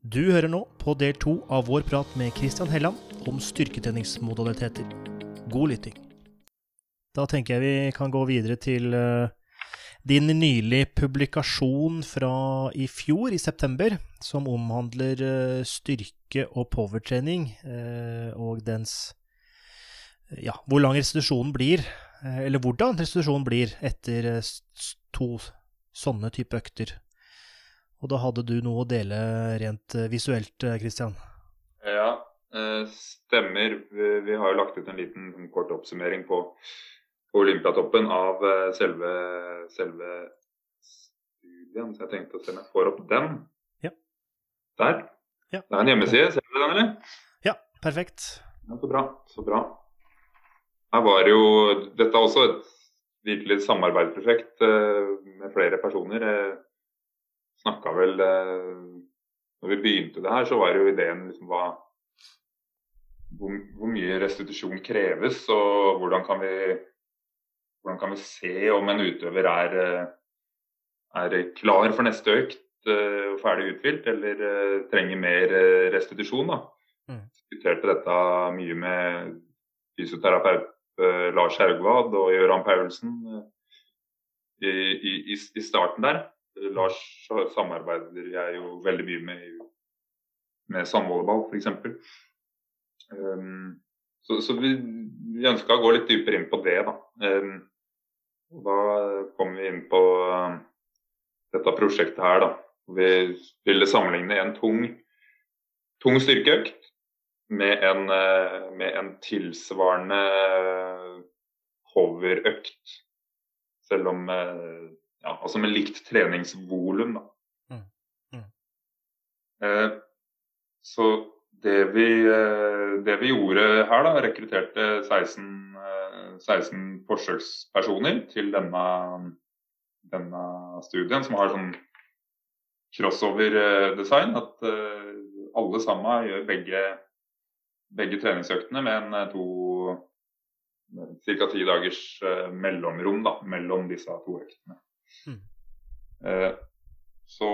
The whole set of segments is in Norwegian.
Du hører nå på del to av vår prat med Christian Helland om styrketreningsmodaliteter. God lytting. Da tenker jeg vi kan gå videre til eh, din nylig publikasjon fra i fjor, i september, som omhandler eh, styrke- og powertrening eh, og dens Ja, hvor lang restitusjonen blir, eller hvordan restitusjonen blir etter to sånne type økter. Og da hadde du noe å dele rent eh, visuelt, eh, Christian. Ja, eh, stemmer. Vi, har jo lagt ut en liten kort oppsummering på, på Olympiatoppen av selve, selve studien. Så jeg tenkte å se om jeg får opp den. Ja. Der. Ja. Det er en hjemmeside. Ser du den, eller? Ja, perfekt. Ja, så bra. Så bra. Her var jo Dette er også et virkelig samarbeidsprosjekt med flere personer. Snakka vel eh, Når vi begynte det her, så var jo ideen liksom hva hvor, hvor mye restitusjon kreves, og hvordan kan vi hvordan kan vi se om en utøver er, eh, er klar for neste økt eh, og ferdig uthvilt, eller trenger mer restitusjon. da. Mm. Diskuterte dette mye med fysioterapeut Lars Haugvad og Gøran Paulsen i, i, i, i starten der. Lars samarbeider jeg jo veldig mye med, med samvolleyball, f.eks. Um, så, så vi, vi ønska å gå litt dypere inn på det. Da, um, og da kom vi inn på uh, dette prosjektet her. Da. Vi ville sammenligne en tung, tung styrkeøkt med en, uh, med en tilsvarende hoverøkt. Selv om uh, ja, Altså med likt treningsvolum, da. Mm. Mm. Eh, så det vi, eh, det vi gjorde her, da, rekrutterte 16, eh, 16 forsøkspersoner til denne, denne studien, som har sånn crossover-design. At eh, alle sammen gjør begge, begge treningsøktene med en eh, to ca. ti dagers eh, mellomrom da, mellom disse to øktene. Mm. Eh, så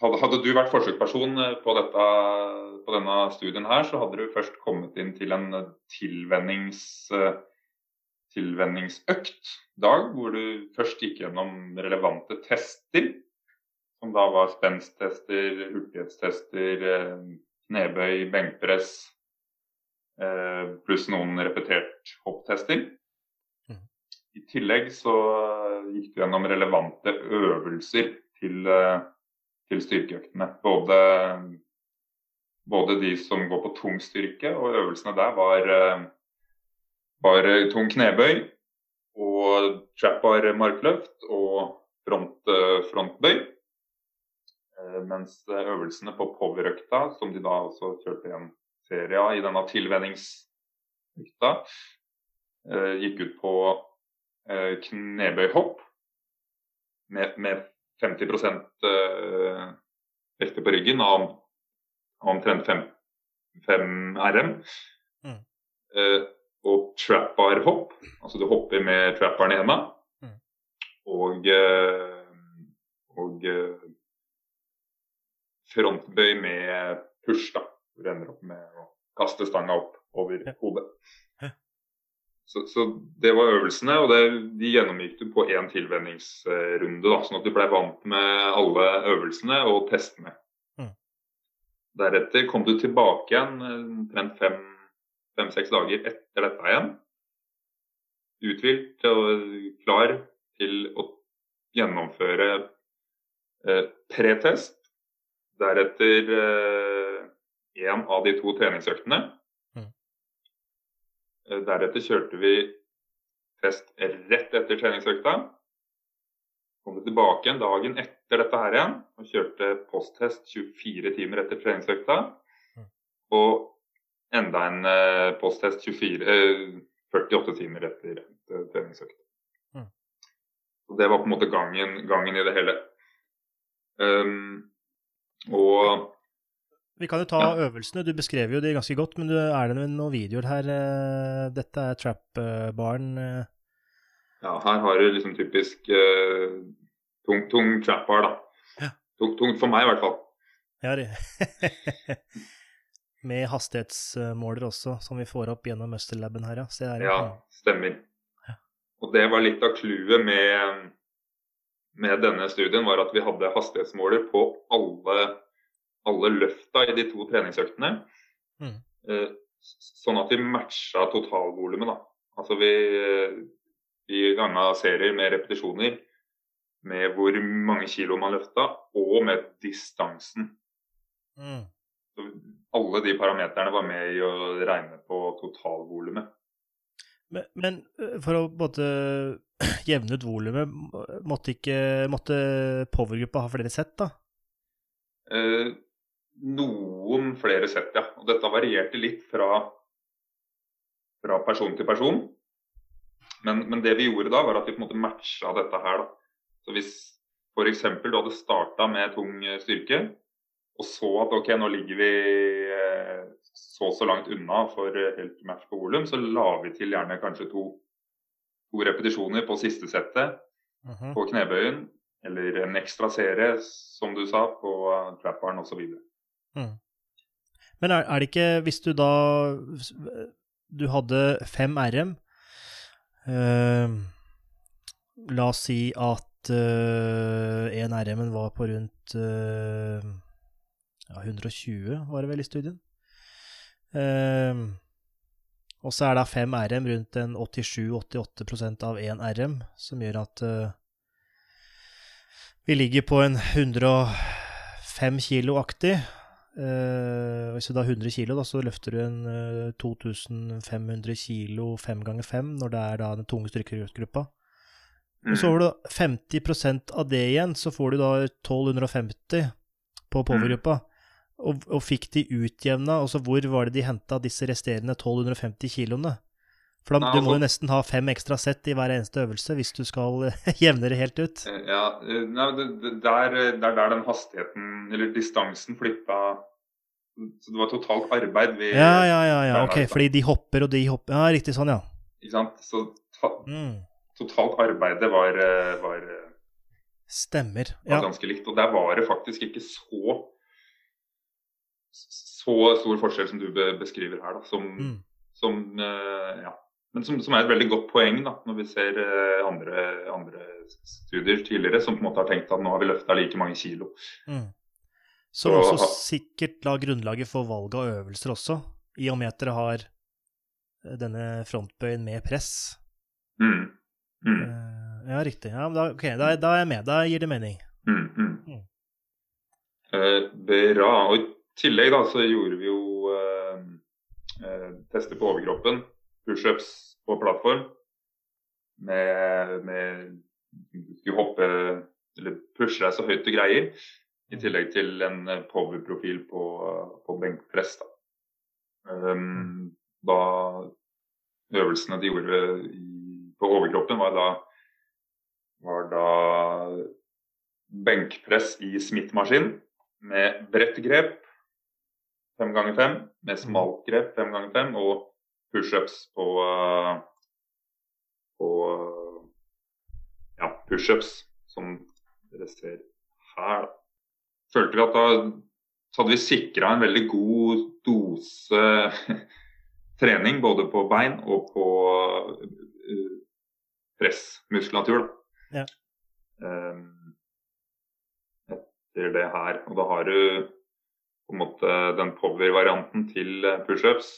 hadde, hadde du vært forsøksperson eh, på, dette, på denne studien her, så hadde du først kommet inn til en tilvennings, eh, tilvenningsøkt dag, hvor du først gikk gjennom relevante tester. Som da var spensttester, hurtighetstester, knebøy, benkpress, pluss noen repetert hopptester. I tillegg så gikk du gjennom relevante øvelser til, eh, til styrkeøktene. Både, både de som går på tung styrke, og øvelsene der var, eh, var tung knebøy og trap-bar markløft og front, eh, frontbøy. Mens øvelsene på powerøkta, som de da også kjørte en serie av i denne tilvenningsøkta, gikk ut på knebøyhopp med, med 50 eh, vekter på ryggen av omtrent 5, 5 RM. Mm. Eh, og trap-bar hopp, altså du hopper med trap-baren i hendene. Mm. Og, eh, og eh, frontbøy med push, da. Hvor du ender opp med å kaste stanga opp over hodet. Ja. Så, så det var øvelsene, og det, de gjennomgikk du på én tilvenningsrunde. da, Sånn at du ble vant med alle øvelsene og testene. Mm. Deretter kom du tilbake igjen eh, omtrent fem-seks dager etter dette igjen. Uthvilt og klar til å gjennomføre eh, pretest. Deretter én av de to treningsøktene. Eh, Deretter kjørte vi test rett etter treningsøkta. Kom tilbake en dagen etter dette her igjen og kjørte posttest 24 timer etter treningsøkta. Mm. Og enda en eh, posttest 24, eh, 48 timer etter etter treningsøkta. Mm. Så det var på en måte gangen, gangen i det hele. Um, og Vi kan jo ta øvelsene. Du beskrev jo de ganske godt, men du, er det noen videoer her? eh, Dette er trap-baren. eh. Ja, her har du liksom typisk uh, tung, tung trap bar, da. Ja. Tung, tungt for meg, i hvert fall. Ja, det. Med hastighetsmåler også, som vi får opp gjennom Muscle-laben her, ja. Ja, stemmer. Og det var litt av clouet med, med denne studien, var at vi hadde hastighetsmåler på alle, alle løfta i de to treningsøktene. Mm. Eh, Sånn at vi matcha totalvolumet, da. Altså vi, vi ganga serier med repetisjoner med hvor mange kilo man løfta, og med distansen. Mm. Så alle de parameterne var med i å regne på totalvolumet. Men, men øh, for å både jevne ut volumet, måtte, ikke- måtte powergruppa ha flere sett, da? Eh, noen flere sett, ja. Og dette varierte litt fra, fra person til person. Men, men det vi gjorde da, var at vi på en måte matcha dette her. da. Så hvis f.eks. du hadde starta med tung eh, styrke, og så at ok, nå ligger vi eh, så så langt unna for eh, helt match på volum, så la vi til gjerne kanskje to, to repetisjoner på siste settet Mhm. på knebøyen, eller en ekstra serie, som du sa, på trapperen osv. Men er, er det ikke, hvis du da Du hadde fem RM uh, La oss si at én uh, RM-en var på rundt uh, ja, 120, var det vel i studien. Eh, og så er da fem RM rundt en 87-88% av én RM, som gjør at eh, vi ligger på en 105 kilo-aktig. Eh, hvis du da har 100 kilo, da, så løfter du en eh, 2500 kilo 5 ganger 5 når det er da den tunge styrkegruppa. Mm. Så har du 50% av det igjen, så får du da 1250 på powergruppa. Og, og fikk de utjevna, altså hvor var det de henta disse resterende 1250 kiloene? For da, Nei, du må jo nesten ha fem ekstra sett i hver eneste øvelse hvis du skal jevne det helt ut. Eh, Ja, eh, nei, det, det, der, er der den hastigheten, eller distansen, flippa Så det var totalt arbeid vi Ja, ja, ja, ja, ok, nei. fordi de hopper og de hopper Ja, riktig sånn, ja. Ikke sant? Så ta, Mm. totalt arbeidet var, eh, var, eh, Stemmer. var Ja. ganske likt. Og der var det faktisk ikke så så stor forskjell som du beskriver her, da. Som, Mm. som eh, ja. Men som, som er et veldig godt poeng da, når vi ser eh, andre, andre studier tidligere som på en måte har tenkt at nå har vi løfta like mange kilo. Mm. Som Så- også sikkert la grunnlaget for valg av øvelser også, i og med at dere har eh, denne frontbøyen med press. Mm. Mm. Eh, ja, riktig. Ja, da, okay, da, da er jeg med. Da gir det mening. Mm, mm. Mm. Eh, bra. Og i tillegg da, så gjorde vi jo eh, eh, tester på overkroppen. Pushups på plattform. Med, med Du hoppe eller pushe deg så høyt du greier. I tillegg til en powerprofil på, på benkpress. Da. Um, da øvelsene de gjorde i, på overkroppen, var da, var da benkpress i Smith-maskin med bredt grep fem ganger fem, med smalt grep fem ganger fem og pushups på uh, på ja, pushups, som dere ser her. Følte vi at da så hadde vi sikra en veldig god dose trening både på bein og på uh, pressmuskulatur. Ja. Um, etter det her. Og da har du på en måte den power-varianten til eh, pushups,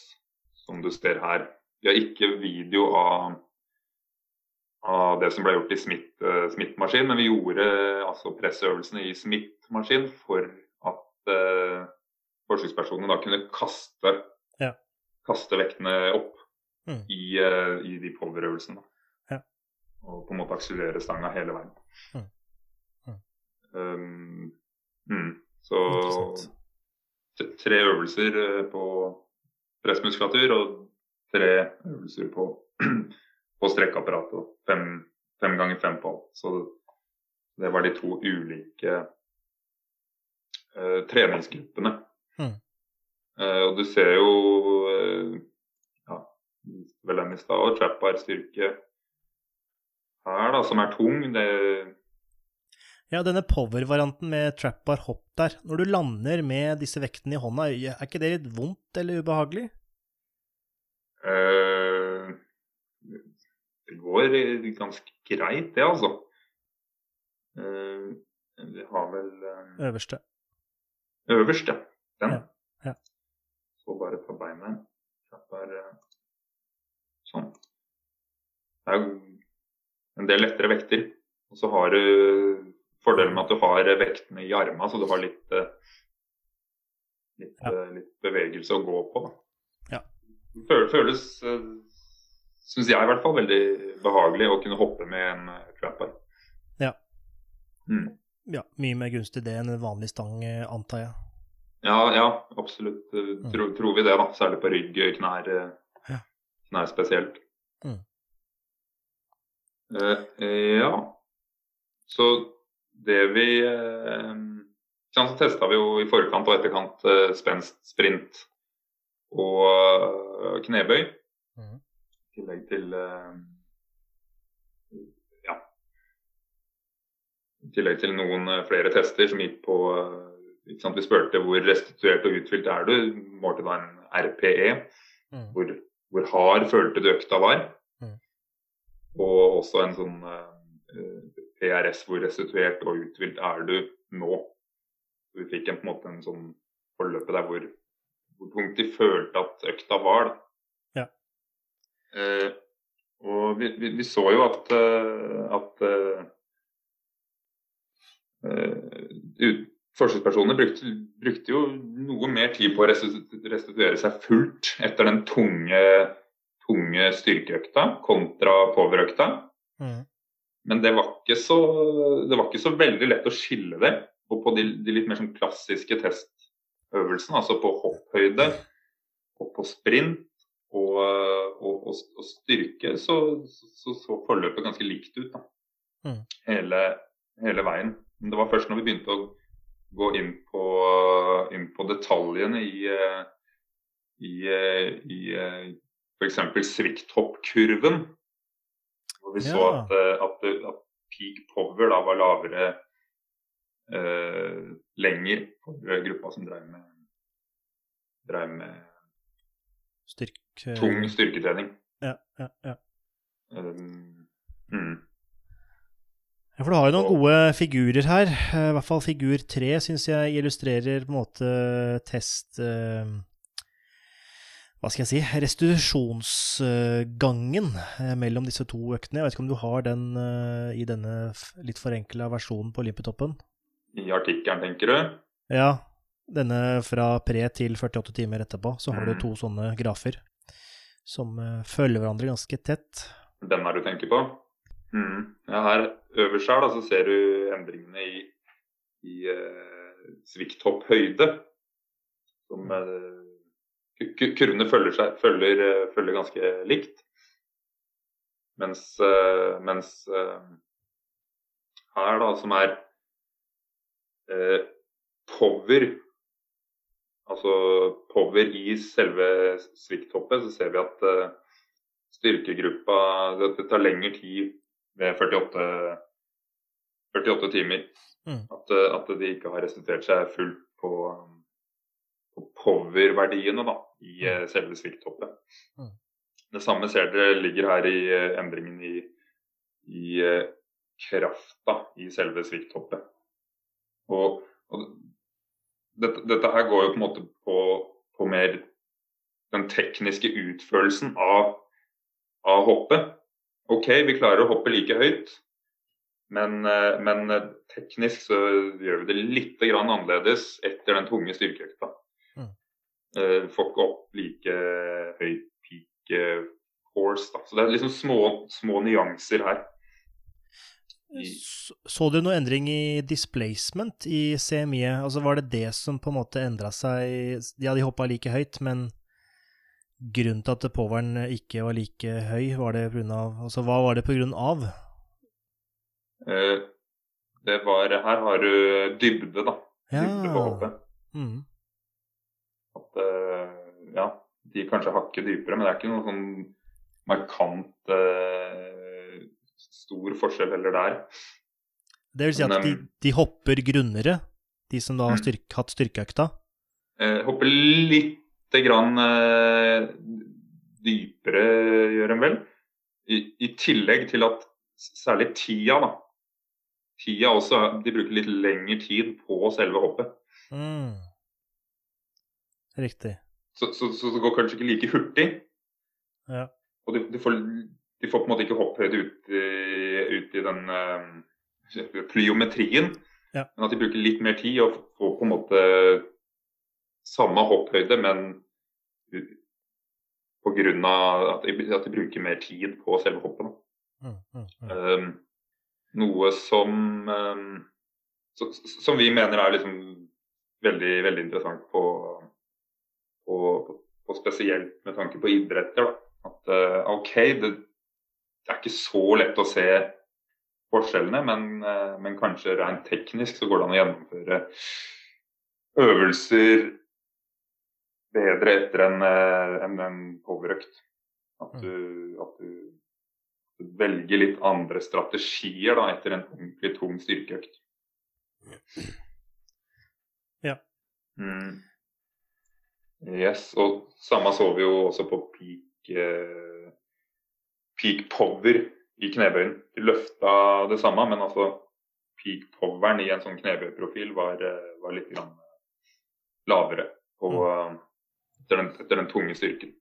som du ser her. Vi har ikke video av, av det som ble gjort i smitt, eh, Smith-maskin, men vi gjorde eh, altså pressøvelsene i Smith-maskin for at eh, forsøkspersonene da kunne kaste, Ja. kaste vektene opp Mm. i, eh, i de power-øvelsene. Ja. Og på en måte akselerere stanga hele veien. Mm. Mm. Um, mm. Så tre øvelser eh, på pressmuskulatur og tre øvelser på, på strekkeapparatet. Fem, fem ganger fem på alt. Så det var de to ulike uh, treningsgruppene. Mm. Uh, og du ser jo uh, ja, vel den i stad, og trap styrke her, da, som er tung. Det, Ja, denne power-varianten med trap bar hopp der. Når du lander med disse vektene i hånda, er ikke det litt vondt eller ubehagelig? Uh, det går ganske greit, det, altså. Uh, vi har vel uh, Øverste. Øverste. Den. Ja. ja. Så bare på beinet. Trapper sånn. Det er en del lettere vekter. Og så har du Fordelen med at du har vektene i armene, så du har litt, eh, litt, ja. Eh, litt bevegelse å gå på. Ja. Det føles, eh, syns jeg i hvert fall, veldig behagelig å kunne hoppe med en trapper. Ja. Mm. ja. Mye mer gunstig det enn en vanlig stang, antar jeg. Ja, ja absolutt. Mm. tror vi det, da. Særlig på rygg, knær, knær spesielt. Mm. Uh, ja. Så det vi eh, Så testa vi jo i forkant og etterkant eh, spenst, sprint og eh, knebøy. Mm. I tillegg til ja. I tillegg til noen flere tester som gikk på Vi spurte hvor restituert og utfylt er du. Målte da en RPE. Mm. Hvor, hvor, hard følte du økta var. Mm. Og også en sånn PRS, hvor restituert og uthvilt er du nå? Vi fikk en, på en måte en sånn forløpet der hvor, hvor tungt de følte at økta var. Ja. Eh, og vi, vi, vi, så jo at, eh, at uh, uh, forsøkspersoner brukte, brukte, jo noe mer tid på å restituere seg fullt etter den tunge, tunge styrkeøkta kontra powerøkta. Mm. Men det var, så, det var, ikke så, veldig lett å skille det. Og på de, de litt mer sånn klassiske testøvelsene, altså på hopphøyde og på sprint og, og, og, og styrke, så, så, så forløpet ganske likt ut. da. Mm. Hele, hele, veien. Men det var først når vi begynte å gå inn på, inn på detaljene i, i, i f.eks. svikthoppkurven og vi så at, eh, at, at, peak power da var lavere uh, lenger for gruppa som drev med, drev med Styrk, tung styrketrening. Ja, ja, ja. Um, mm. Ja, for du har jo noen gode figurer her. I hvert fall figur tre syns jeg illustrerer på en måte test... Uh, hva skal jeg si, restitusjonsgangen eh, mellom disse to øktene. Jeg vet ikke om du har den eh, i denne litt forenkla versjonen på Olympiatoppen? I artikkelen, tenker du? Ja. Denne fra pre til 48 timer etterpå. Så har mm. du to sånne grafer som eh, følger hverandre ganske tett. Den er du tenker på? Mm. Ja, her øverst her da, så ser du endringene i, i uh, svikthopphøyde. Som uh, kurvene følger, seg, følger, eh, følger, ganske likt. Mens, eh, mens eh, her, da, som er eh, power Altså power i selve svikthoppet, så ser vi at eh, styrkegruppa Det tar lengre tid ved 48, 48 timer. Mm. At, at, de ikke har restituert seg fullt på power-verdiene da, i mm. eh, selve svikthoppet. Mm. Det samme ser dere ligger her i eh, endringen i, i eh, krafta i selve svikthoppet. Og, og dette, dette, her går jo på en måte på, på mer den tekniske utførelsen av, av hoppet. OK, vi klarer å hoppe like høyt, men, men, teknisk så gjør vi det litt annerledes etter den tunge styrkeøkta. Uh, får ikke opp like høy peak uh, force. Da. Så det er liksom små, små nyanser her. Så, så du noe endring i displacement i CMI? Altså Var det det som på en måte endra seg Ja, de hoppa like høyt, men grunnen til at poweren ikke var like høy, var det pga. Altså hva var det på grunn av? Uh, det var Her har du dybde, da. Ja. Dybde på hoppet. Mm. At uh, ja, de kanskje hakker dypere, men det er ikke noen sånn markant uh, stor forskjell heller der. Det vil si at Men, de, um, de hopper grunnere, de som da har Mm. styrk, hatt styrkeøkta? Eh, hopper lite grann eh, dypere, gjør en vel. I, I tillegg til at særlig tida, da. Tida også, De bruker litt lengre tid på selve hoppet. Mm. Riktig. Så, så, så det går kanskje ikke like hurtig. Ja. Og de, de, får, de får på en måte ikke hopphøyde ut ut i den uh, plyometrien. Ja. Men at de bruker litt mer tid og får på en måte samme hopphøyde, men pga. At, de- at de bruker mer tid på selve hoppet. Mm, mm, mm. Um, noe som um, så, som vi mener er liksom veldig, veldig interessant på, på, på, på spesielt med tanke på idretter. Da. At uh, OK, det, det er ikke så lett å se forskjellene, men, uh, men kanskje rent teknisk så går det an å gjennomføre øvelser bedre etter en, en, enn en powerøkt. At du, at du velger litt andre strategier da, etter en ordentlig tung styrkeøkt. Ja. Mm. Yes, og samme så vi jo også på peak, eh, peak power i knebøyen. De løfta det samme, men altså peak poweren i en sånn knebøyprofil var, eh, var litt grann lavere på, mm. etter, den, etter den tunge styrken.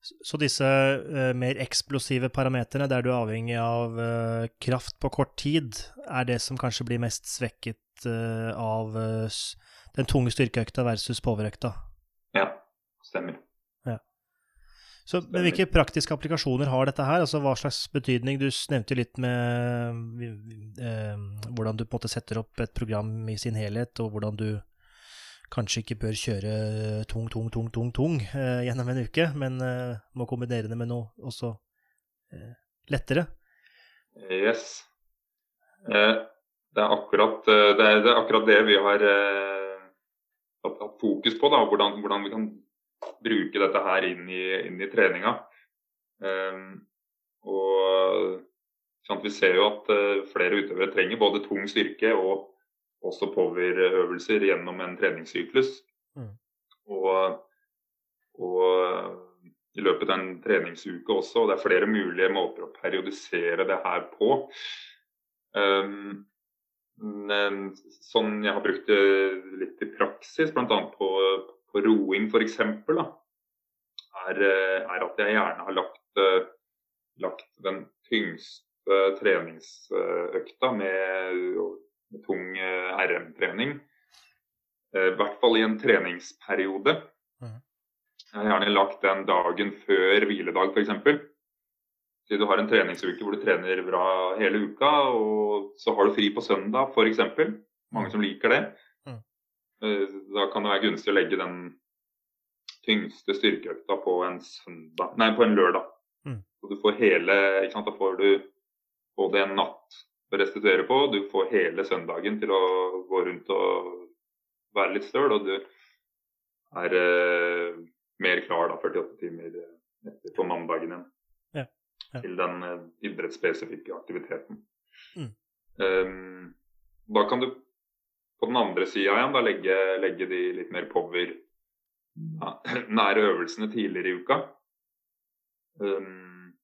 Så disse uh, mer eksplosive parameterne, der du er avhengig av uh, kraft på kort tid, er det som kanskje blir mest svekket eh, av eh, den tunge styrkeøkta versus powerøkta? Ja, stemmer. Så men hvilke praktiske applikasjoner har dette her? Altså Hva slags betydning? Du nevnte litt med eh, hvordan du på en måte setter opp et program i sin helhet, og hvordan du kanskje ikke bør kjøre tung, tung, tung, tung, tung eh, gjennom en uke, men eh, må kombinere det med noe også eh, lettere. Yes. Det, er akkurat, eh, det, er, det er akkurat det vi har eh, hatt, fokus på. Da, hvordan, hvordan vi kan bruke dette her inn i, inn i treninga. Um, og sant, Vi ser jo at eh, flere utøvere trenger både tung styrke og også powerøvelser gjennom en treningssyklus. Mm. Og, og i løpet av en treningsuke også. og Det er flere mulige måter å periodisere det her på. Um, sånn jeg har brukt det litt i praksis, bl.a. På, på roing f.eks., er, eh, er at jeg gjerne har lagt, eh, lagt den tyngste treningsøkta med, med tung eh, RM-trening. Eh, I hvert fall i en treningsperiode. Mhm. Jeg har gjerne lagt den dagen før hviledag f.eks. Si du har en treningsuke hvor du trener bra hele uka, og så har du fri på søndag f.eks. Mange som liker det. Mhm. Eh, Da kan det være gunstig å legge den tyngste styrkeøkta på en, søndag, nei, på en lørdag. Mm. Så du får hele? Da får du både en natt å restituere på, du får hele søndagen til å gå rundt og være litt støl, og du er eh, mer klar da 48 timer etter på mandagen igjen. Til den eh, idrettsspesifikke aktiviteten. Mm. Um, da kan du på den andre sida igjen da legge, legge de litt mer power ja, nære øvelsene tidligere i uka. Um,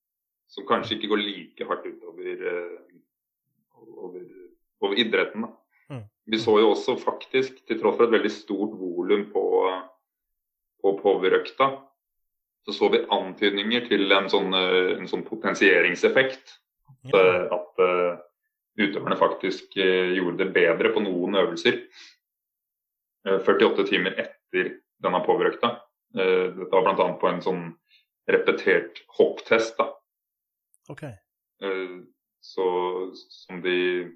som kanskje ikke går like hardt utover uh, over, over idretten. Da. Mm. Vi så jo også faktisk, til tross for et veldig stort volum på, på powerøkta, så så vi antydninger til en sånn, eh, en sånn potensieringseffekt. At, Ja. eh, at eh, utøverne faktisk gjorde det bedre på noen øvelser. eh, 48 timer etter denne powerøkta. Eh, dette var bl.a. på en sånn repetert hopptest. da. Okay. Så, som de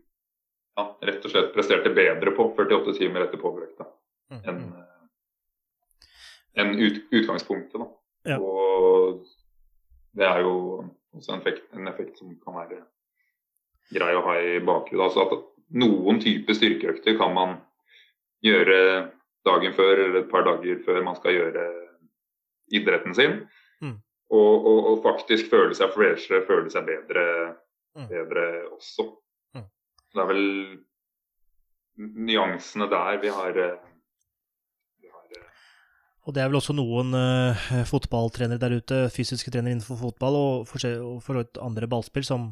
ja, rett og slett presterte bedre på 48 timer etter powerøkta Mm, enn mm. eh, ut, utgangspunktet. Da. Ja. Og det er jo også en effekt, en effekt som kan være grei å ha i bakhodet. Altså at noen type styrkeøkter kan man gjøre dagen før eller et par dager før man skal gjøre idretten sin. Mm. Og, og, og faktisk føle seg freshere, føle seg bedre, Mm. bedre også. Mm. Det er vel nyansene der vi har og det er vel også noen uh, fotballtrenere der ute, fysiske trenere innenfor fotball og for, og for andre ballspill, som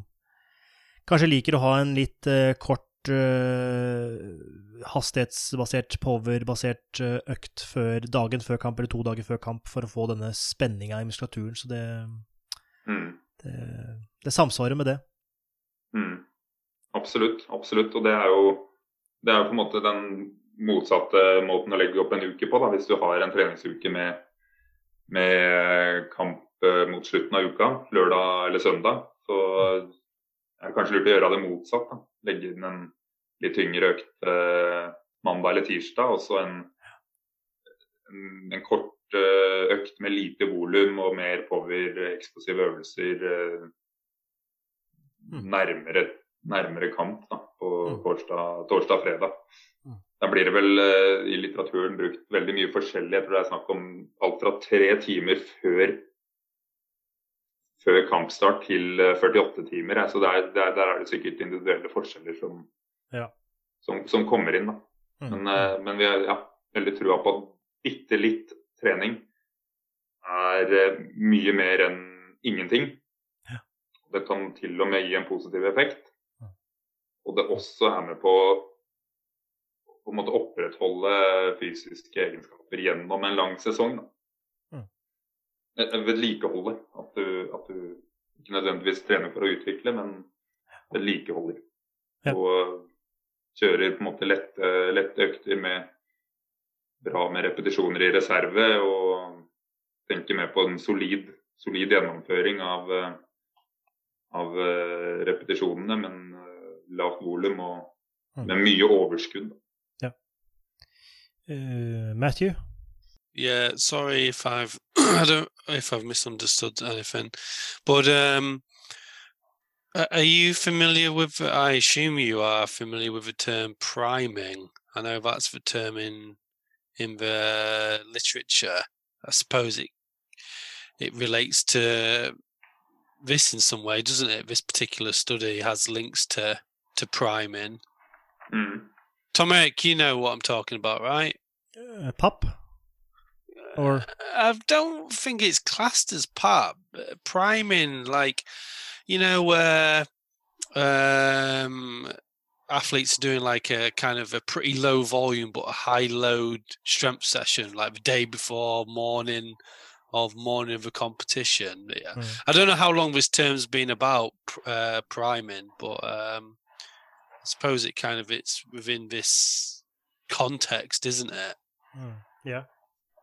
kanskje liker å ha en litt uh, kort uh, hastighetsbasert, powerbasert økt før, dagen før kamp eller to dager før kamp for å få denne spenninga i muskulaturen. Så det, mm. det, det, samsvarer med det. Mm. Absolutt. Absolutt. Og det er jo det er jo på en måte den motsatte måten å legge opp en uke på. Da. Hvis du har en treningsuke med, med kamp eh, mot slutten av uka, lørdag eller søndag, så er det kanskje lurt å gjøre det motsatt. Da. Legge inn en litt tyngre økt eh, mandag eller tirsdag, og så en, en, en, kort eh, økt med lite volum og mer power, eksplosive øvelser eh, mm. nærmere, nærmere kamp da, på torsdag-fredag. Torsdag, da blir det vel uh, i litteraturen brukt veldig mye forskjellig. Jeg tror det er snakk om alt fra tre timer før, før kampstart til uh, 48 timer. Så der, der, der, er det sikkert individuelle forskjeller som, ja. som, som kommer inn. Mm. Men, men, vi har ja, veldig trua på at bitte litt trening er mye mer enn ingenting. Ja. Det kan til og med gi en positiv effekt. Og det også er med på på en måte opprettholde fysiske egenskaper gjennom en lang sesong. Mm. Vedlikeholde. At du, at du ikke nødvendigvis trener for å utvikle, men vedlikeholder. Ja. Og kjører på en måte lette, lette økter med bra med repetisjoner i reserve. Og tenker mer på en solid, solid gjennomføring av, av eh, repetisjonene, men eh, lavt volum og mm. med mye overskudd. Uh, Matthew? Yeah, sorry if I've I don't if I've misunderstood anything, but um, are you familiar with? I assume you are familiar with the term priming. I know that's the term in in the literature. I suppose it it relates to this in some way, doesn't it? This particular study has links to to priming. Mm. Tom Eric, you know what I'm talking about, right? Uh, pop? Or I don't think it's classed as pop. Priming, like you know, where um, athletes are doing like a kind of a pretty low volume but a high load strength session, like the day before, morning of morning of a competition. Yeah. Mm. I don't know how long this term's been about uh, priming, but um, suppose it kind of it's within this context, isn't it? Mm. Yeah,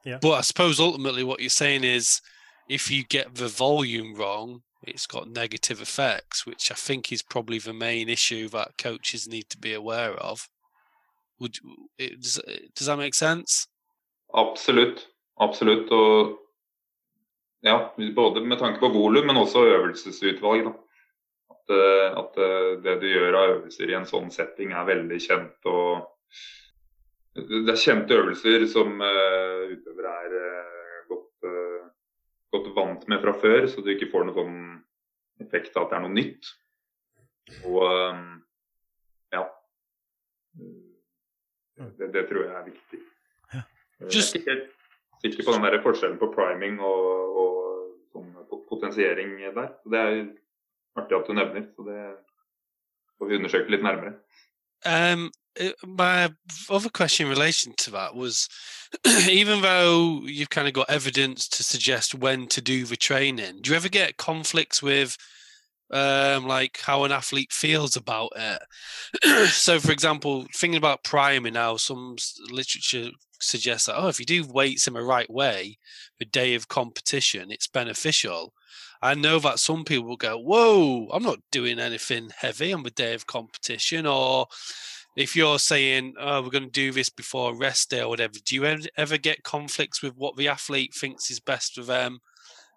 yeah. But I suppose ultimately what you're saying is, if you get the volume wrong, it's got negative effects, which I think is probably the main issue that coaches need to be aware of. Would it, does, does that make sense? Absolutt. Absolutt. Og ja, både med tanke på volum, men også øvelsesutvalg. Da. At, eh, at, eh, det du gjør av øvelser i en sånn setting er veldig kjent. og Det er kjente øvelser som uh, utøvere er uh, godt, uh, godt, vant med fra før, så du ikke får noen sånn effekt av at det er noe nytt. Og ja. Det, det, tror jeg er viktig. Ja. Just... Jeg er ikke helt sikker på den der forskjellen på priming og, og sånn potensiering der. Det er artig at du nevner, så det får vi undersøke litt nærmere. Um, my other question in relation to that was even though you've kind of got evidence to suggest when to do the training, do you ever get conflicts with um, like how an athlete feels about it? so, for example, thinking about priming now, some literature suggests that, oh, if you do weights in the right way, the day of competition, it's beneficial. I know that some people will go, whoa, I'm not doing anything heavy on the day of competition. Or if you're saying, oh, we're going to do this before rest day or whatever, do you ever get conflicts with what the athlete thinks is best for them,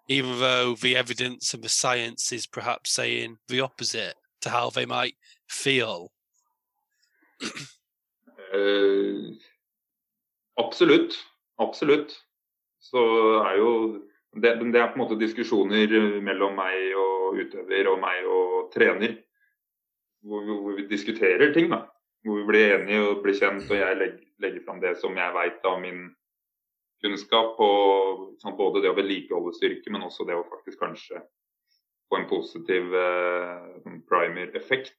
even though the evidence and the science is perhaps saying the opposite to how they might feel? uh, absolutt. Absolutt. Så er jo det, det, er på en måte diskusjoner mellom meg og utøver og meg og trener. hvor, vi, hvor, vi, diskuterer ting. da. Hvor vi blir enige og blir kjent, og jeg legger, legger fram det som jeg veit av min kunnskap. Og sånn, både det å vedlikeholde styrke, men også det å faktisk kanskje få en positiv eh, primer-effekt.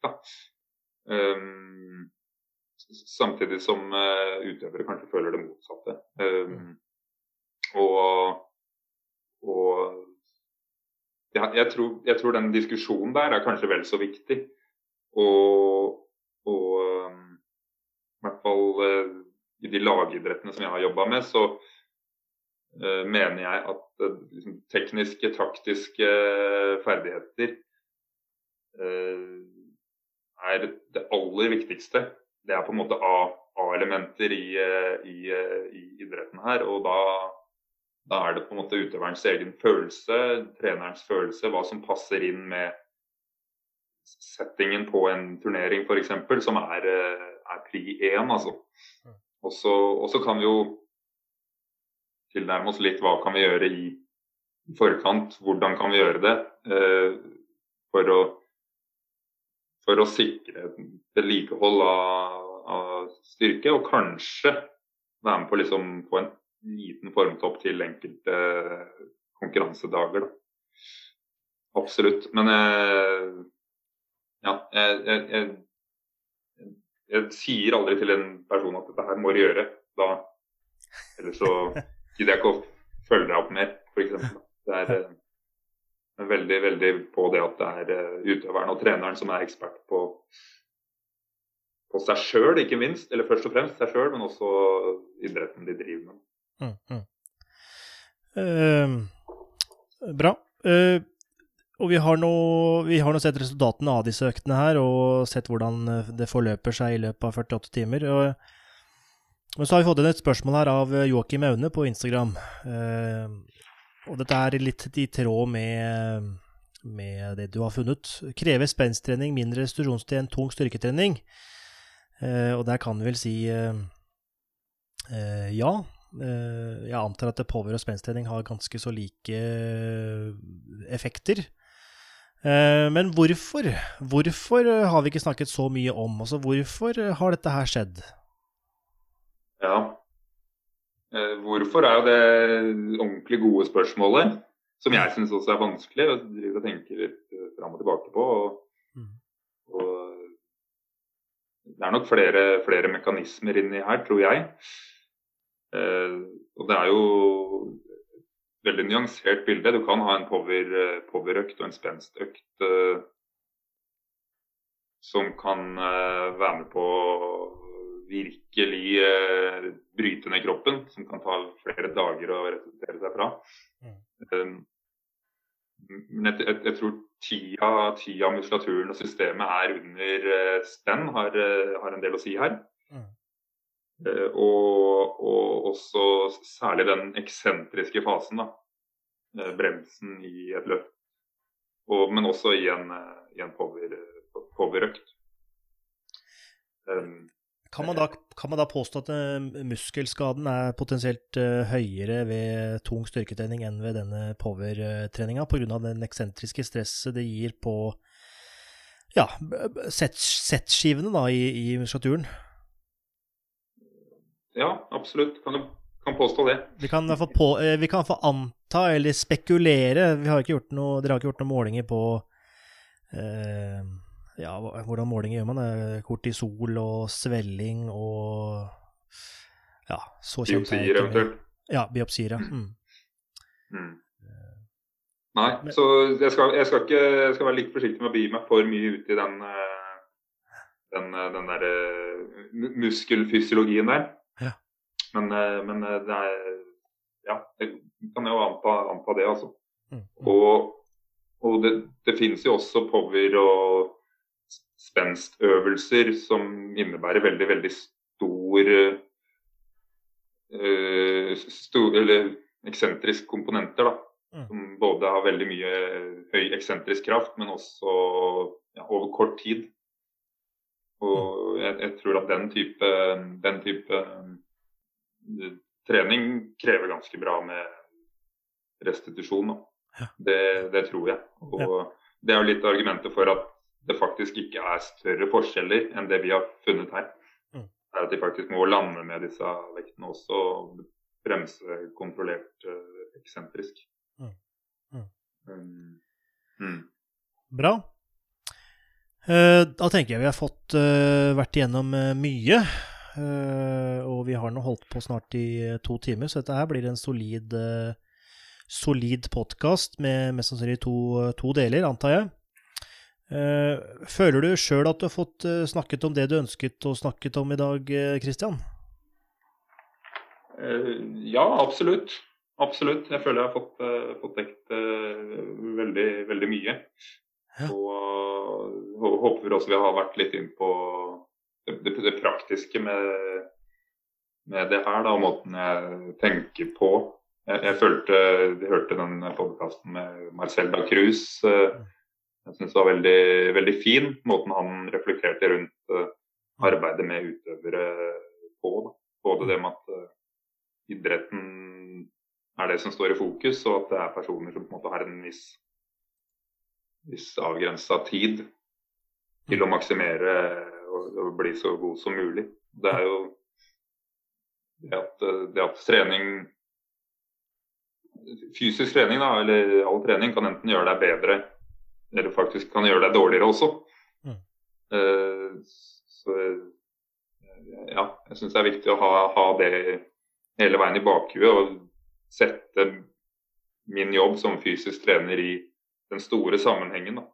Um, samtidig som uh, utøvere kanskje føler det motsatte. Um, og, og ja, jeg, tror, jeg, tror, den diskusjonen der er kanskje vel så viktig. Og, og um, i hvert fall uh, i de lagidrettene som jeg har jobba med, så uh, mener jeg at uh, liksom, tekniske, taktiske ferdigheter er det aller viktigste. Det er på en måte A-elementer i, i, i, idretten her. Og da, da, er det på en måte utøverens egen følelse, trenerens følelse, hva som passer inn med settingen på en turnering f.eks., som er, er pri én. Altså. Og så kan vi jo tilnærme oss litt hva kan vi gjøre i forkant, hvordan kan vi gjøre det eh, for å for å sikre vedlikehold av, av, styrke, og kanskje være med på liksom få en liten formtopp til enkelte konkurransedager. Da. Absolutt. Men eh, ja, jeg, jeg, jeg, jeg, sier aldri til en person at dette her må du gjøre. Da, ellers så gidder jeg ikke å følge deg opp mer, f.eks. Det er eh, veldig, veldig på det at det er eh, utøveren og treneren som er ekspert på, på seg sjøl, ikke minst. Eller først og fremst seg sjøl, men også idretten de driver med. Mm, mm. Uh, bra. Uh, og vi har, nå, sett resultatene av disse øktene her, og sett hvordan det forløper seg i løpet av 48 timer. Og, men så har vi fått inn et spørsmål her av Joakim Aune på Instagram. Uh, og dette er litt i tråd med, med det du har funnet. Krever spensttrening mindre restitusjonstid enn tung styrketrening? Eh, og der kan vi vel si eh, eh ja. Eh, jeg antar at power- og spensttrening har ganske så like eh, effekter. Eh, men hvorfor? Hvorfor har vi ikke snakket så mye om? Altså, hvorfor har dette her skjedd? Ja, hvorfor er jo det ordentlig gode spørsmålet, som jeg syns også er vanskelig å drive og tenke litt fram og tilbake på. Og, mm. og det er nok flere, flere, mekanismer inni her, tror jeg. Eh, og det er jo veldig nyansert bilde. Du kan ha en power-økt og en spenstøkt eh, som kan eh, være med på å virkelig eh, bryte ned kroppen, som kan ta flere dager å restituere seg fra. Mm. Men jeg, jeg, jeg, tror tida, tida, muskulaturen og systemet er under uh, spenn, har, uh, har, en del å si her. Mm. Uh, og, og, også særlig den eksentriske fasen, da. Uh, bremsen i et løft. Og, men også i en, i en power-økt. Um, kan man, da, kan man da påstå at uh, muskelskaden er potensielt høyere ved tung styrketrening enn ved denne power-treninga, pga. den eksentriske stresset det gir på ja, settskivene i, i muskulaturen? Ja, absolutt. Kan du kan påstå det. Vi kan, på, uh, vi kan få anta eller spekulere. Vi har ikke gjort noe, dere har ikke gjort noen målinger på ja, hvordan målinger gjør man? Kortisol og svelling og ja, så kjent Biopsier eventuelt? Ja, biopsier, ja. Mm. Mm. Nei, Men, så jeg skal, jeg, skal ikke, jeg skal, være litt forsiktig med å begi meg for mye ut i den, eh, den, eh, den der eh, muskelfysiologien der. Men, men, det er Ja, jeg kan jo anta, anta det, altså. Mm. Og, og det, det finnes jo også power og spenstøvelser som innebærer veldig, veldig stor, uh, stor Eller eksentrisk komponenter, da. Mm. Som både har veldig mye høy eksentrisk kraft, men også ja, over kort tid. Og mm. jeg, jeg, tror at den type, den type trening krever ganske bra med restitusjon. Ja. Det, det, tror jeg. Og ja. det er jo litt argumentet for at det faktisk ikke er større forskjeller enn det vi har funnet her. Mm. Det er at de faktisk må lande med disse vektene også, og bremse kontrollert uh, eksentrisk. Mm. Mm. Um, mm. Bra. Eh, Da tenker jeg vi har fått eh, vært igjennom eh, mye. Eh, Og vi har nå holdt på snart i eh, to timer, så dette her blir en solid, eh, solid podkast med mest sannsynlig to, to deler, antar jeg. Føler du sjøl at du har fått snakket om det du ønsket å snakket om i dag, Kristian? Ja, absolutt. Absolutt. Jeg føler jeg har fått, fått dekt veldig, veldig mye. Ja. Og håper også vi har vært litt inn på det, det, praktiske med, med, det her, da, og måten jeg tenker på. Jeg, jeg følte Vi hørte den podkasten med Marcel da Cruz. jeg syns det var veldig, veldig fin, måten han reflekterte rundt arbeidet med utøvere på. Da. Både det med at idretten er det som står i fokus, og at det er personer som på en måte har en viss, viss avgrensa tid til å maksimere og, bli så god som mulig. Det er jo det at, det at trening Fysisk trening, da, eller all trening, kan enten gjøre deg bedre, eller faktisk kan gjøre deg dårligere også. Mm. Uh, så ja, jeg syns det er viktig å ha, ha det hele veien i bakhuet. og sette min jobb som fysisk trener i den store sammenhengen. Mm.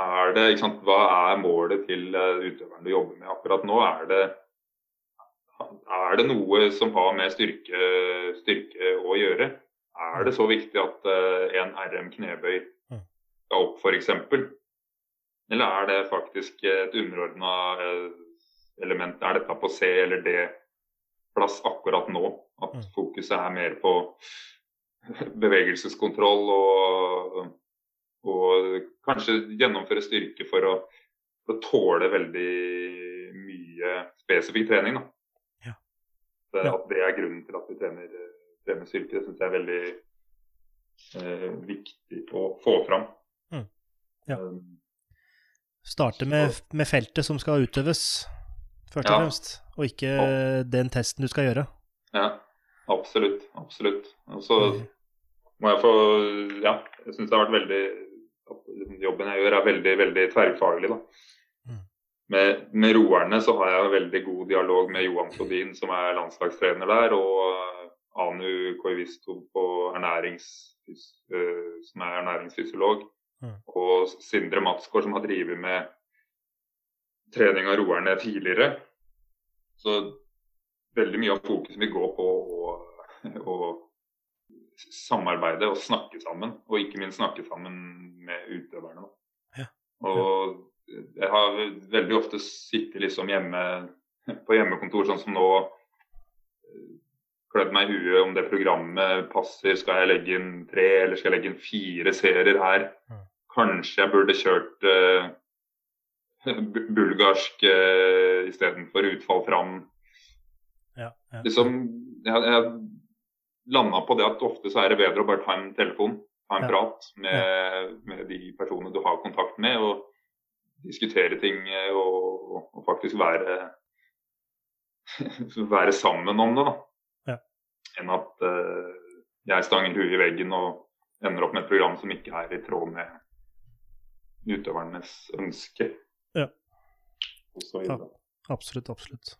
Er det, sant, hva er målet til uh, utøveren du jobber med akkurat nå? Er det, er det noe som har med styrke, styrke, å gjøre? Er det så viktig at uh, en RM knebøy Mm. skal opp, f.eks.? Eller er det faktisk et underordna uh, element? Er dette på C eller D? plass akkurat nå. At Mm. fokuset er mer på bevegelseskontroll og, og kanskje gjennomføre styrke for å, for å tåle veldig mye spesifikk trening. Ja. Det, At det er grunnen til at vi trener, trener styrke, det syns jeg er veldig eh, viktig å få fram. Mm. Ja. Um, Starte med, med feltet som skal utøves, først og Ja. fremst, og ikke den testen du skal gjøre. Ja, absolutt. Absolutt. Og så Mm. må jeg få Ja, jeg syns det har vært veldig at liksom Jobben jeg gjør, er veldig, veldig tverrfaglig. da. Mm. Med, med roerne så har jeg veldig god dialog med Johan Flodin, som er landslagstrener der, og Anu Koivisto ernærings, øh, som er ernæringsfysiolog. Mm. Og Sindre Matsgaard, som har drevet med trening av roerne tidligere. Så veldig mye av fokuset vil gå på å, å samarbeide og snakke sammen. Og ikke minst snakke sammen med utøverne. Ja. Og jeg har veldig ofte sittet liksom hjemme på hjemmekontor, sånn som nå. Klødd meg i huet om det programmet passer. Skal jeg legge inn tre, eller skal jeg legge inn fire serier her? Mm. Kanskje jeg burde kjørt uh, bulgarsk uh, istedenfor utfall fram. Ja, ja. Liksom, jeg, jeg landa på det at ofte så er det bedre å bare ta en telefon, ta en Ja. prat med, med de personene du har kontakt med, og diskutere ting eh, og, og faktisk være være sammen om det, da. Ja. Enn at uh, jeg stanger huet i veggen og ender opp med et program som ikke er i tråd med utøvernes ønske. Ja. Videre. Absolutt, absolutt.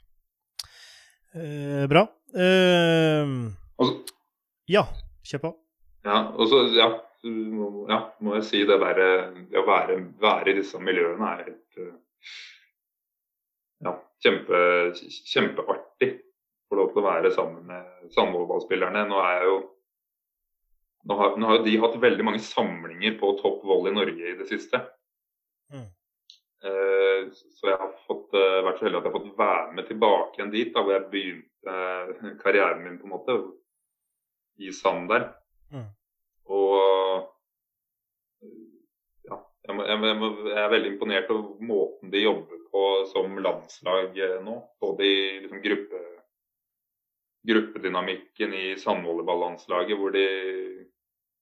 Eh, bra. Eh, Og så- ja, kjør på. Ja, og så ja, ja, må jeg si det der Det å være, være i disse miljøene er et eh, ja, kjempe, kjempeartig. Få lov til å være sammen med samvolleyballspillerne. Nå er jeg jo nå har, nå har de hatt veldig mange samlinger på topp vold i Norge i det siste. Mm. Eh, så jeg har fått, eh, vært så heldig at jeg har fått være med tilbake igjen dit, da, hvor jeg begynte eh, karrieren min, på en måte. I sand der. Mm. Og ja, jeg, må, jeg, må, jeg, er veldig imponert over måten de jobber på som landslag eh, nå. Både i liksom, gruppe, gruppedynamikken i sandvolleyballandslaget, hvor de,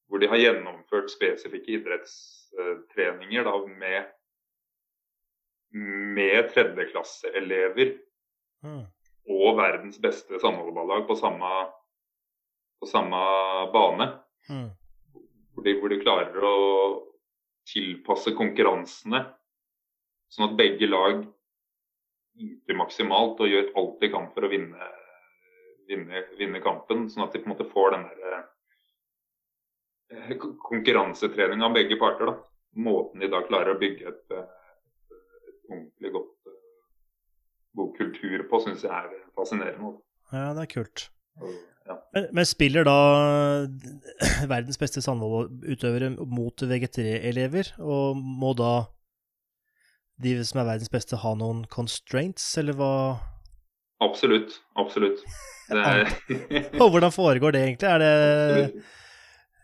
hvor de har gjennomført spesifikke idrettstreninger da, med, med tredjeklasseelever Mm. og verdens beste sandvolleyballag på samme, på samme bane. Mm. Hvor de, hvor de klarer å tilpasse konkurransene sånn at begge lag yter maksimalt og gjør alt de kan for å vinne, vinne, vinne kampen. Sånn at de på en måte får den der eh, k- av begge parter. da. Måten de da klarer å bygge et, eh, et ordentlig godt eh, god kultur på, syns jeg er fascinerende. Ja, det er kult. Ja. Men, men spiller da verdens beste sandvolleutøvere mot VG3-elever, og må da de som er verdens beste, ha noen constraints, eller hva Absolutt. Absolutt. Er, Og hvordan foregår det egentlig? Er det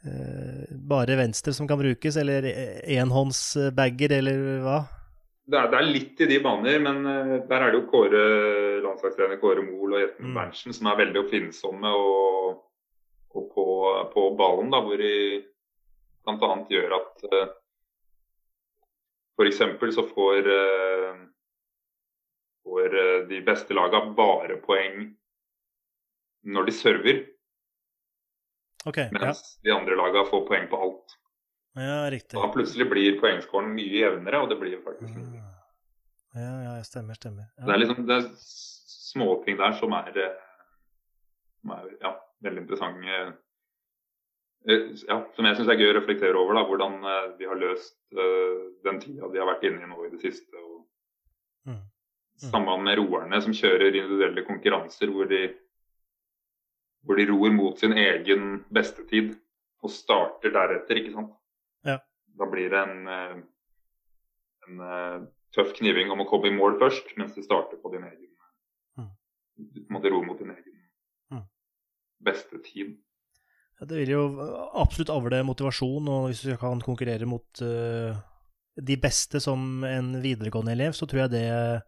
eh, bare venstre som kan brukes, eller enhåndsbager, eller hva? Det er, det er litt i de baner, men eh, der er det jo Kåre, landslagstrener Kåre Mohl og Jetten Mm. Berntsen som er veldig oppfinnsomme og, og på, på ballen, da, hvor de bl.a. gjør at uh, F.eks. så får, eh, får eh, de beste laga bare poeng når de server, Ok, ja, mens de andre laga får poeng på alt. Ja riktig. Da plutselig blir poengskåren mye jevnere, og det blir faktisk mye Ja, Ja, ja, stemmer, stemmer. Det er liksom det er småting der som er, eh, som er ja, veldig interessante. eh, Ja, som jeg syns er gøy å reflektere over. da, Hvordan eh, de har løst uh, den tida de har vært inne i nå i det siste. og Mm. Sammen med roerne som kjører individuelle konkurranser hvor de, hvor de ror mot sin egen bestetid og starter deretter, ikke sant. Ja. Da blir det en, eh, en eh, tøff kniving om å komme i mål først, mens du starter på din egen Mm. Du på en måte ror mot din egen Mm. beste tid. Ja, det vil jo absolutt avle motivasjon, og hvis du kan konkurrere mot uh, de beste som en videregående elev, så tror jeg det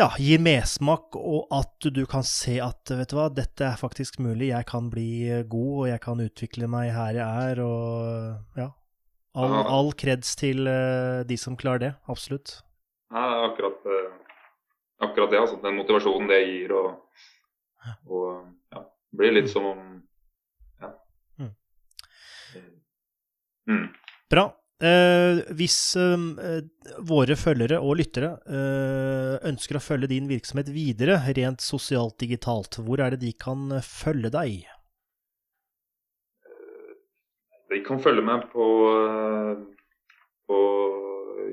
ja, gir mersmak, og at du kan se at vet du hva, dette er faktisk mulig, jeg kan bli god, og jeg kan utvikle meg her jeg er, og ja. All, all kreds til eh, de som klarer det, absolutt. Nei, det er akkurat, eh, akkurat det. altså Den motivasjonen det gir. Og, og ja, det blir litt som om ja. Mm. Mm. Bra. Eh, hvis eh, våre følgere og lyttere eh, ønsker å følge din virksomhet videre, rent sosialt digitalt, hvor er det de kan eh, følge deg? De kan følge meg på, eh, på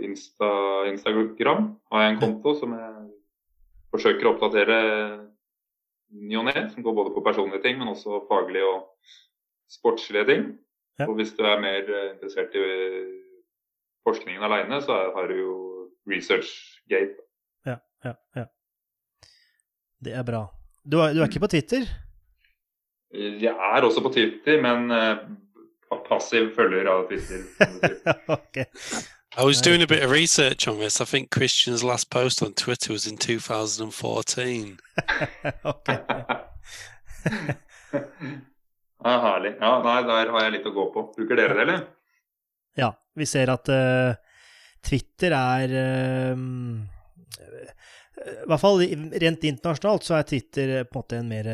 Insta, Instagram. Har jeg en konto som jeg forsøker å oppdatere ny og ne. Som går både på personlige ting, men også faglige og sportslige ting. Ja. Og hvis du er mer eh, interessert i forskningen aleine, så har du jo ResearchGate. Ja, ja, ja. Det er bra. Du er, du er ikke på Twitter? Jeg er også på Twitter, men eh, passiv følger av Twitter. okay. ok. I was doing a bit of research on this. I think Christian's last post on Twitter was in 2014. ok. ja, herlig. Ja, nei, der har jeg litt å gå på. Bruker dere det, eller? Ja, vi ser at uh, Twitter er uh, I hvert fall rent internasjonalt så er Twitter eh, på en måte en mer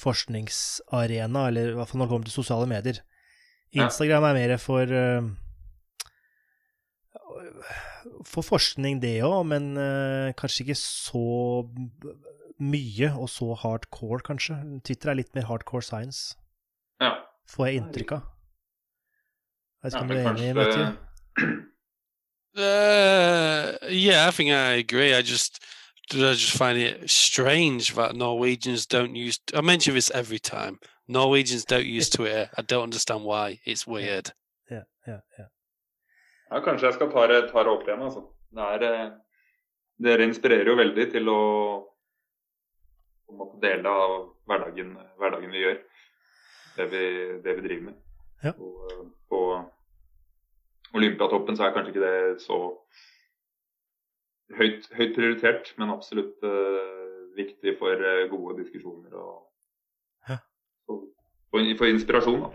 forskningsarena, eller i hvert fall når det kommer til sosiale medier. Instagram er mer for For forskning, det òg, men kanskje ikke så mye og så hardcore, kanskje. Twitter er litt mer hardcore science, Ja. får jeg inntrykk av. Jeg vet ikke om du er enig, kanskje Matthew? Uh, yeah, I think I agree. I just, I just find it strange that Norwegians don't use. I mention this every time. Norwegians don't use Twitter. I don't understand why. It's weird. Ja, ja, ja. Ja, kanskje jeg skal ta det, ta det opp igjen, altså. Det er, eh, dere inspirerer jo veldig til å på en måte dele av hverdagen, hverdagen vi gjør. Det vi, det vi driver med. Ja. Og, eh, på Olympiatoppen så er kanskje ikke det så høyt, høyt prioritert, men absolutt uh, viktig for uh, gode diskusjoner og Ja. og for, for inspirasjon. Da.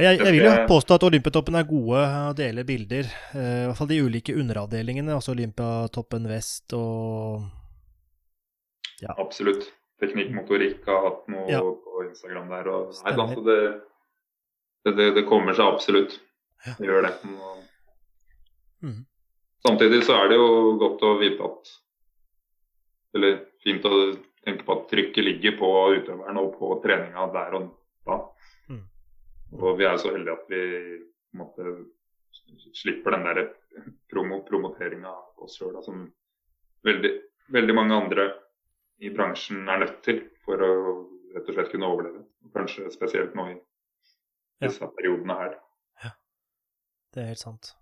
Jeg, jeg vil jo påstå at Olympiatoppen er gode å dele bilder. I hvert fall de ulike underavdelingene, altså Olympiatoppen vest og Absolutt. Teknikkmotorikk har hatt noe Ja. på Instagram der. Og, nei, altså det, det, det, kommer seg absolutt. Ja. Det gjør det. Mhm. Samtidig så er det jo godt å vite at Eller fint å tenke på at trykket ligger på utøveren og på treninga der og da. Mm. Og vi er så heldige at vi på en måte slipper den der promo, promoteringa av oss sjøl som veldig, veldig mange andre i bransjen er nødt til for å rett og slett kunne overleve. Kanskje spesielt nå i Ja. disse periodene her. Det er helt sant.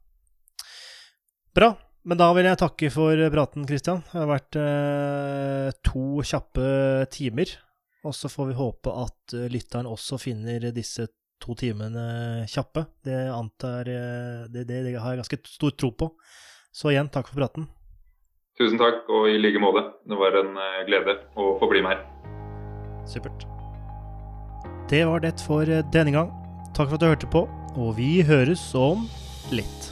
Bra. Men da vil jeg takke for praten, Kristian. Det har vært eh, to kjappe timer. Og så får vi håpe at eh, lytteren også finner disse to timene kjappe. Det antar eh, det, det, det har jeg ganske stor tro på. Så igjen, takk for praten. Tusen takk, og i like måte. Det var en eh, glede å få bli med her. Supert. Det var det for denne gang. Takk for at du hørte på, og vi høres om litt.